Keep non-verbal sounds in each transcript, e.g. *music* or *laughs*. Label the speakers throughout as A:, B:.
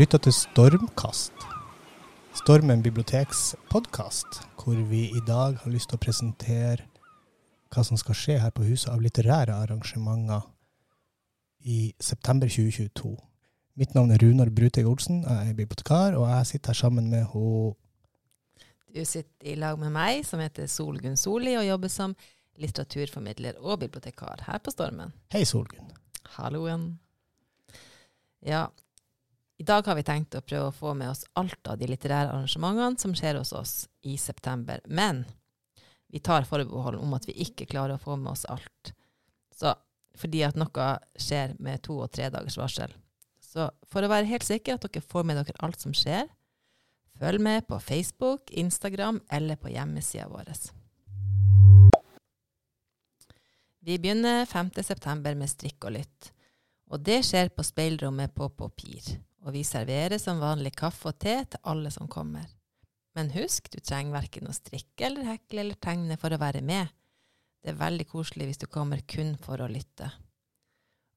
A: Lytter til Stormkast. Stormen bibliotekspodkast, hvor vi i dag har lyst til å presentere hva som skal skje her på huset av litterære arrangementer i september 2022. Mitt navn er Runar Bruteg Olsen, jeg er bibliotekar, og jeg sitter her sammen med hun
B: Du sitter i lag med meg, som heter Solgunn Soli, og jobber som litteraturformidler og bibliotekar her på Stormen.
A: Hei, Solgunn.
B: Halloen. Ja, i dag har vi tenkt å prøve å få med oss alt av de litterære arrangementene som skjer hos oss i september. Men vi tar forbehold om at vi ikke klarer å få med oss alt. Så, fordi at noe skjer med to og tre dagers varsel. Så for å være helt sikker at dere får med dere alt som skjer, følg med på Facebook, Instagram eller på hjemmesida vår. Vi begynner 5.9. med strikk og lytt. Og det skjer på speilrommet på Papir. Og vi serverer som vanlig kaffe og te til alle som kommer. Men husk, du trenger verken å strikke eller hekle eller tegne for å være med. Det er veldig koselig hvis du kommer kun for å lytte.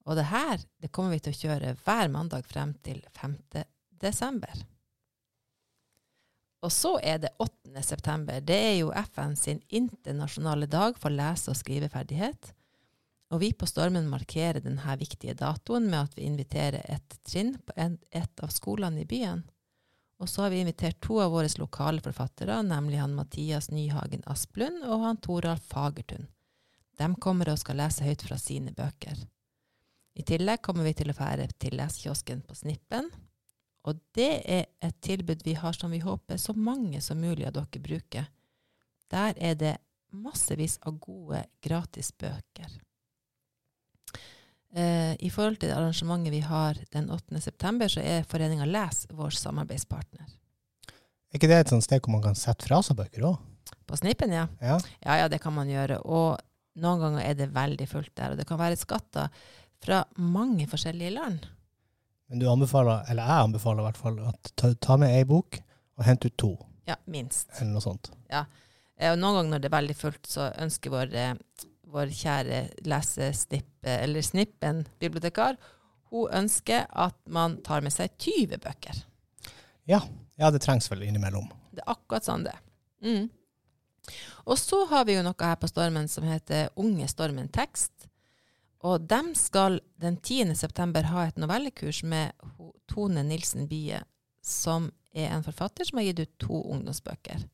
B: Og det her det kommer vi til å kjøre hver mandag frem til 5. desember. Og så er det 8. september. Det er jo FN sin internasjonale dag for lese- og skriveferdighet. Og vi på Stormen markerer denne viktige datoen med at vi inviterer et trinn på et av skolene i byen. Og så har vi invitert to av våre lokale forfattere, nemlig han Mathias Nyhagen Asplund og han Toralf Fagertun. De kommer og skal lese høyt fra sine bøker. I tillegg kommer vi til å fære til lesekiosken på Snippen, og det er et tilbud vi har som vi håper så mange som mulig av dere bruker. Der er det massevis av gode gratis bøker. Eh, I forhold til det arrangementet vi har den 8. september, så er Foreninga Les vår samarbeidspartner.
A: Er ikke det et sånt sted hvor man kan sette fra seg bøker òg?
B: På Snipen, ja.
A: Ja.
B: Ja, ja, det kan man gjøre. Og noen ganger er det veldig fullt der. Og det kan være skatter fra mange forskjellige land.
A: Men du anbefaler, eller jeg anbefaler i hvert fall, at ta, ta med ei bok og hent ut to,
B: Ja, minst.
A: eller noe sånt.
B: Ja. Og noen ganger når det er veldig fullt, så ønsker vår, eh, vår kjære lesestippe, eller Snippen bibliotekar, hun ønsker at man tar med seg 20 bøker.
A: Ja, ja det trengs vel innimellom.
B: Det er akkurat sånn det. Mm. Og så har vi jo noe her på Stormen som heter Unge Stormen tekst. Og dem skal den 10. september ha et novellekurs med Tone Nilsen Bie, som er en forfatter som har gitt ut to ungdomsbøker.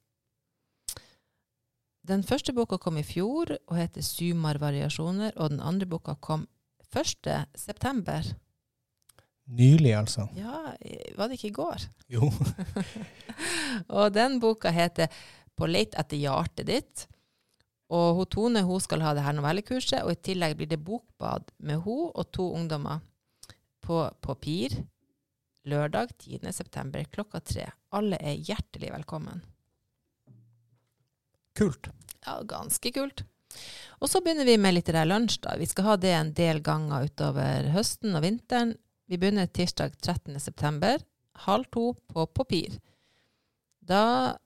B: Den første boka kom i fjor og heter Sumar-variasjoner, og den andre boka kom 1. september.
A: Nylig, altså.
B: Ja, var det ikke i går?
A: Jo. *laughs*
B: Og den boka heter På leit etter hjertet ditt. Og hun Tone hun skal ha det her novellekurset, og i tillegg blir det bokbad med hun og to ungdommer på Papir lørdag 10. september klokka tre. Alle er hjertelig velkommen.
A: Kult.
B: Ja, ganske kult. Og så begynner vi med litt lunsj. da. Vi skal ha det en del ganger utover høsten og vinteren. Vi begynner tirsdag 13. september, halv to på Papir. Da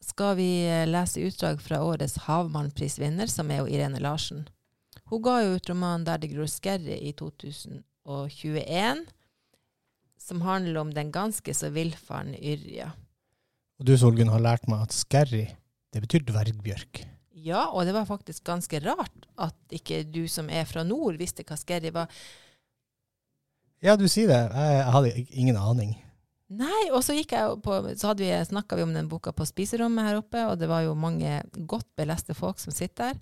B: skal vi eh, lese utdrag fra årets Havmannprisvinner, som er jo Irene Larsen. Hun ga jo ut romanen 'Der det gror skerre' i 2021, som handler om den ganske så villfarne Yrja.
A: Og du, Solgunn, har lært meg at skerry, det betyr dvergbjørk.
B: Ja, og det var faktisk ganske rart at ikke du som er fra nord visste hva skerri var.
A: Ja, du sier det. Jeg, jeg hadde ingen aning.
B: Nei, og så på, så hadde vi, snakka vi om den boka på spiserommet her oppe, og det var jo mange godt beleste folk som sitter der.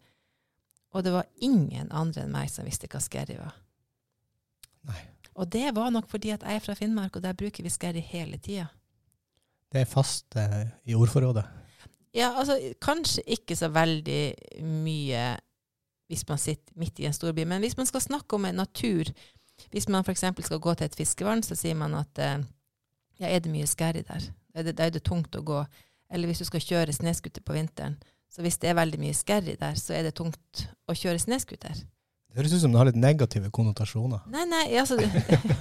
B: Og det var ingen andre enn meg som visste hva skerri var.
A: Nei.
B: Og det var nok fordi at jeg er fra Finnmark, og der bruker vi skerri hele tida.
A: Det er fast eh, i ordforrådet.
B: Ja, altså kanskje ikke så veldig mye hvis man sitter midt i en storby, men hvis man skal snakke om natur, hvis man f.eks. skal gå til et fiskevann, så sier man at eh, ja, er det mye i der? Da er er det tungt å gå. Eller hvis du skal kjøre snøscooter på vinteren, så hvis det er veldig mye skerry der, så er det tungt å kjøre snøscooter.
A: Det høres ut som det har litt negative konnotasjoner.
B: Nei, nei, altså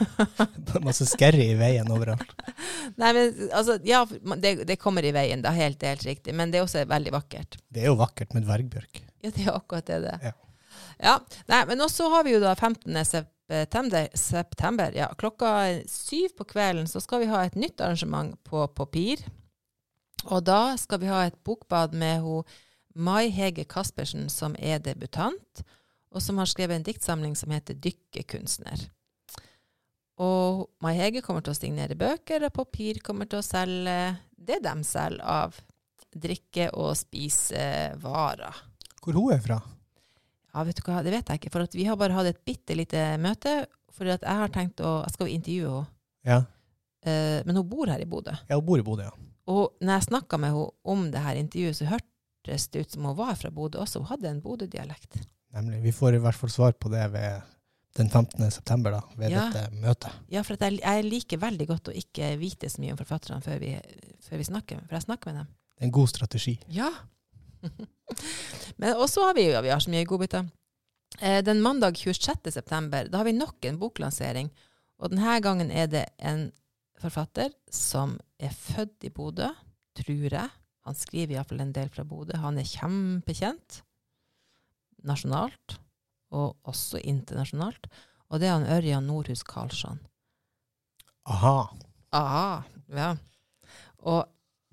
B: *laughs*
A: Masse skerry i veien overalt. *laughs*
B: Nei, men altså, ja, det, det kommer i veien, da, helt, helt riktig. Men det er også veldig vakkert.
A: Det er jo vakkert med dvergbjørk.
B: Ja, det er akkurat det det er.
A: Ja.
B: Ja. Nei, men også har vi jo da 15. september, september ja, klokka syv på kvelden så skal vi ha et nytt arrangement på Papir. Og da skal vi ha et bokbad med hun Mai Hege Caspersen, som er debutant, og som har skrevet en diktsamling som heter Dykkekunstner. Og Mai Hege kommer til å signere bøker, og Papir kommer til å selge det de selger av drikke- og spisevarer.
A: Hvor hun er fra?
B: Ja, vet du hva, det vet jeg ikke, for vi har bare hatt et bitte lite møte, for jeg har tenkt å Jeg skal intervjue henne,
A: Ja,
B: eh, men hun bor her i Bodø.
A: ja hun bor i Bodø, ja.
B: Og når jeg snakka med henne om det her intervjuet, så hørtes det ut som hun var fra Bodø også. Hun hadde en Bodø-dialekt.
A: Nemlig. Vi får i hvert fall svar på det ved den 15. september, da, ved
B: Ja.
A: dette møtet.
B: Ja, for at jeg, jeg liker veldig godt å ikke vite så mye om forfatterne før vi, før vi snakker, for jeg snakker med dem.
A: Det er en god strategi.
B: Ja. *laughs* Men også har vi ja, vi har så mye godbiter. Eh, den mandag 26. september, da har vi nok en boklansering. Og denne gangen er det en forfatter som er født i Bodø, tror jeg. Han skriver iallfall en del fra Bodø. Han er kjempekjent nasjonalt, og også internasjonalt. Og det er han Ørjan Nordhus Karlsson.
A: Aha.
B: Aha, ja. Og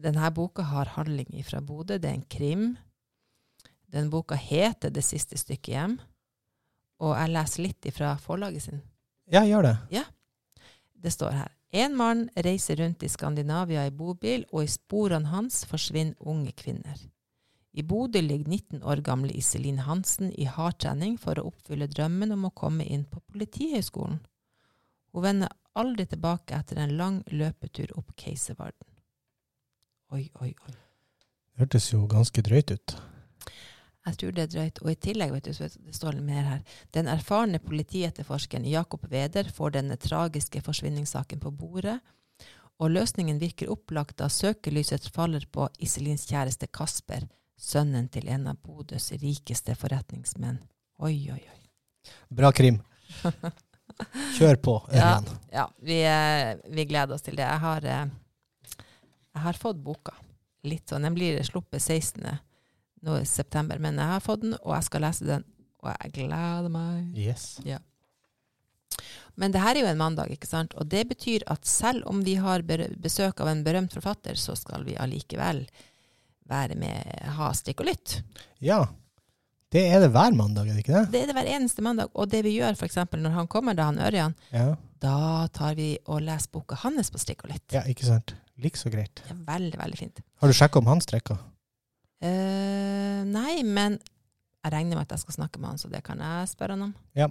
B: denne boka har handling fra Bodø. Det er en krim. Den boka heter 'Det siste stykket hjem'. Og jeg leser litt ifra forlaget sin.
A: Ja, gjør det. Ja.
B: Det står her. En mann reiser rundt i Skandinavia i bobil, og i sporene hans forsvinner unge kvinner. I Bodø ligger 19 år gamle Iselin Hansen i hardtrening for å oppfylle drømmen om å komme inn på Politihøgskolen. Hun vender aldri tilbake etter en lang løpetur opp Keiservarden. Oi, oi, oi.
A: Det hørtes jo ganske drøyt ut.
B: Jeg tror det er drøyt. Og i tillegg, vet du, så det står litt mer her. Den erfarne politietterforskeren Jakob Weder får denne tragiske forsvinningssaken på bordet, og løsningen virker opplagt da søkelyset faller på Iselins kjæreste Kasper, sønnen til en av Bodøs rikeste forretningsmenn. Oi, oi, oi.
A: Bra krim. *laughs* Kjør på,
B: Ja.
A: Ørjan.
B: Ja, vi, eh, vi gleder oss til det. Jeg har, eh, jeg har fått boka. Litt sånn. Den blir sluppet 16. nå i september, men jeg har fått den, og jeg skal lese den. Og jeg gleder meg.
A: Yes.
B: Men det her er jo en mandag, ikke sant? Og det betyr at selv om vi har besøk av en berømt forfatter, så skal vi allikevel være med, ha strikk og lytt.
A: Ja. Det er det hver mandag, er det ikke det?
B: Det er det hver eneste mandag. Og det vi gjør f.eks. når han kommer, da han Ørjan,
A: Ja,
B: da tar vi og leser boka hans på strikk og lytt.
A: ja ikke sant. Like så greit.
B: Er veldig, veldig fint.
A: Har du sjekka om han strikker?
B: Uh, nei, men jeg regner med at jeg skal snakke med han, så det kan jeg spørre han om.
A: Ja,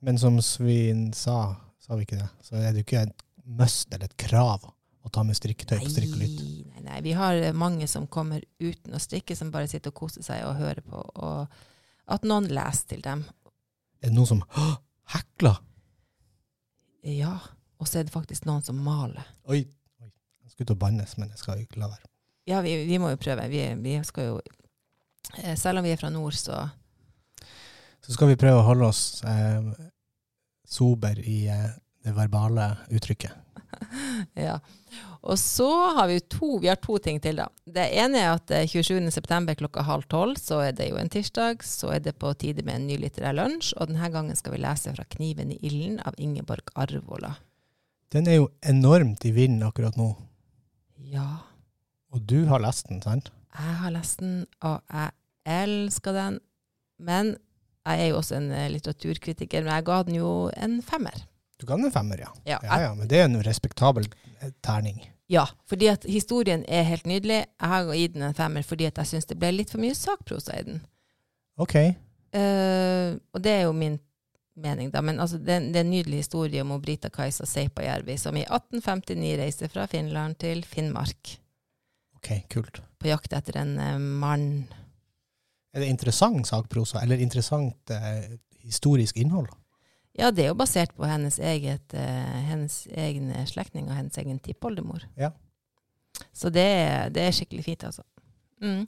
A: Men som Svin sa, sa vi ikke det, så er det jo ikke et must eller et krav å ta med strikketøy på strikk og lytt.
B: Nei, nei. Vi har eh, mange som kommer uten å strikke, som bare sitter og koser seg og hører på. Og at noen leser til dem.
A: Er det noen som «Hå! hekler?
B: Ja. Og så er det faktisk noen som maler.
A: Oi, oi. Jeg skulle til å bannes, men jeg skal jo ikke la være.
B: Ja, vi, vi må jo prøve. Vi, vi skal jo eh, Selv om vi er fra nord, så
A: Så skal vi prøve å holde oss eh, sober i eh, det verbale uttrykket. *laughs*
B: Ja. Og så har vi to, vi har to ting til, da. Det ene er at eh, 27.9. klokka halv tolv, så er det jo en tirsdag, så er det på tide med en ny litterær lunsj. Og denne gangen skal vi lese fra 'Kniven i ilden' av Ingeborg Arvola.
A: Den er jo enormt i vinden akkurat nå.
B: Ja.
A: Og du har lest den, sant?
B: Jeg har lest den, og jeg elsker den. Men jeg er jo også en eh, litteraturkritiker, men jeg ga den jo en femmer.
A: Du kan en femmer, ja.
B: Ja,
A: Ja, ja, Men det er en respektabel eh, terning.
B: ja, fordi at historien er helt nydelig. Jeg har gitt den en femmer fordi at jeg syns det ble litt for mye sakprosa i den.
A: OK.
B: Uh, og det er jo min mening, da. Men altså, det, det er en nydelig historie om Brita-Kajsa Seipajärvi, som i 1859 reiste fra Finland til Finnmark
A: ok, Kult.
B: på jakt etter en uh, mann.
A: Er det interessant sakprosa, eller interessant uh, historisk innhold?
B: Ja, det er jo basert på hennes, eget, eh, hennes egne slektninger, hennes egen tippoldemor.
A: Ja.
B: Så det, det er skikkelig fint, altså. Mm.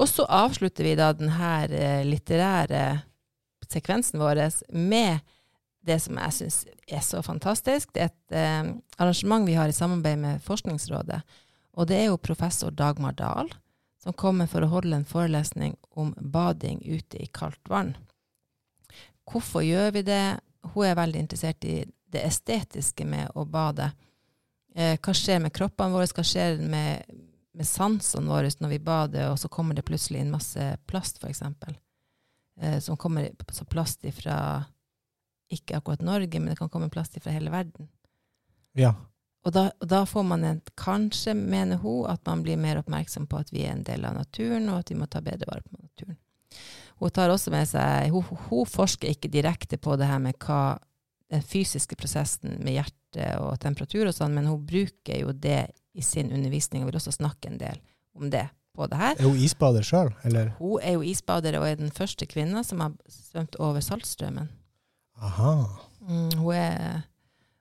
B: Og så avslutter vi da denne eh, litterære sekvensen vår med det som jeg syns er så fantastisk. Det er et eh, arrangement vi har i samarbeid med Forskningsrådet. Og det er jo professor Dagmar Dahl som kommer for å holde en forelesning om bading ute i kaldt vann. Hvorfor gjør vi det? Hun er veldig interessert i det estetiske med å bade. Eh, hva skjer med kroppene våre, hva skjer med, med sansene våre når vi bader, og så kommer det plutselig inn masse plast, f.eks. Eh, som kommer så plast ifra ikke akkurat Norge, men det kan komme plast fra hele verden.
A: Ja.
B: Og da, og da, får man en, kanskje, mener hun, at man blir mer oppmerksom på at vi er en del av naturen, og at vi må ta bedre vare på naturen. Hun tar også med seg, hun, hun forsker ikke direkte på det her med hva den fysiske prosessen med hjerte og temperatur og sånn, men hun bruker jo det i sin undervisning og vil også snakke en del om det på det her.
A: Er hun isbader sjøl, eller?
B: Hun er jo isbader og er den første kvinna som har svømt over Saltstraumen.
A: Aha.
B: Mm, hun er,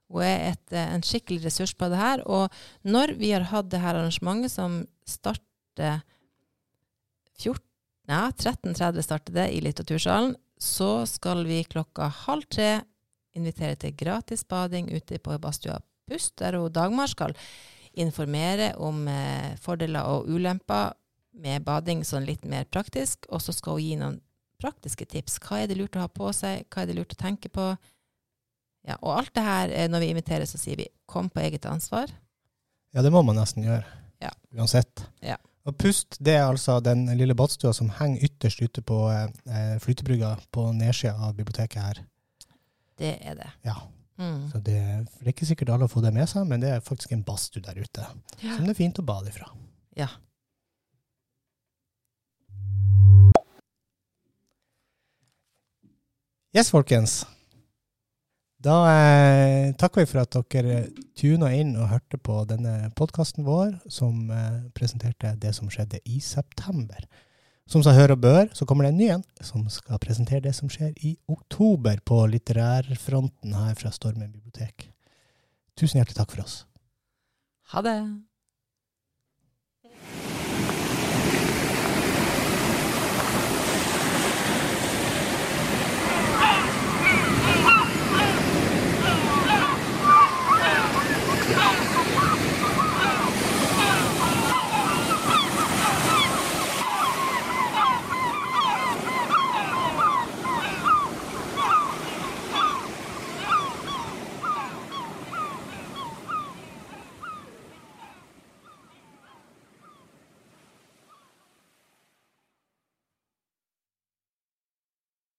B: hun er et, en skikkelig ressurs på det her. Og når vi har hatt det her arrangementet som starter 14, ja, 13.30 starter det i Litteratursalen, så skal vi klokka halv tre invitere til gratis bading ute på badstua Pust, der hun Dagmar skal informere om eh, fordeler og ulemper med bading sånn litt mer praktisk, og så skal hun gi noen praktiske tips. Hva er det lurt å ha på seg? Hva er det lurt å tenke på? Ja, og alt det her, eh, når vi inviterer, så sier vi 'kom på eget ansvar'.
A: Ja, det må man nesten gjøre.
B: Ja.
A: Uansett.
B: Ja.
A: Og Pust det er altså den lille badstua som henger ytterst ute på eh, flytebrygga på nedsida av biblioteket her.
B: Det er det.
A: Ja.
B: Mm.
A: Så det, det er ikke sikkert alle får det med seg, men det er faktisk en badstue der ute
B: Ja.
A: som det er fint å bade ifra.
B: Ja.
A: Yes, folkens. Da eh, takker vi for at dere tuna inn og hørte på denne podkasten vår, som eh, presenterte det som skjedde i september. Som sa hør og bør, så kommer det en ny en som skal presentere det som skjer i oktober på litterærfronten her fra Stormen bibliotek. Tusen hjertelig takk for oss.
B: Ha det.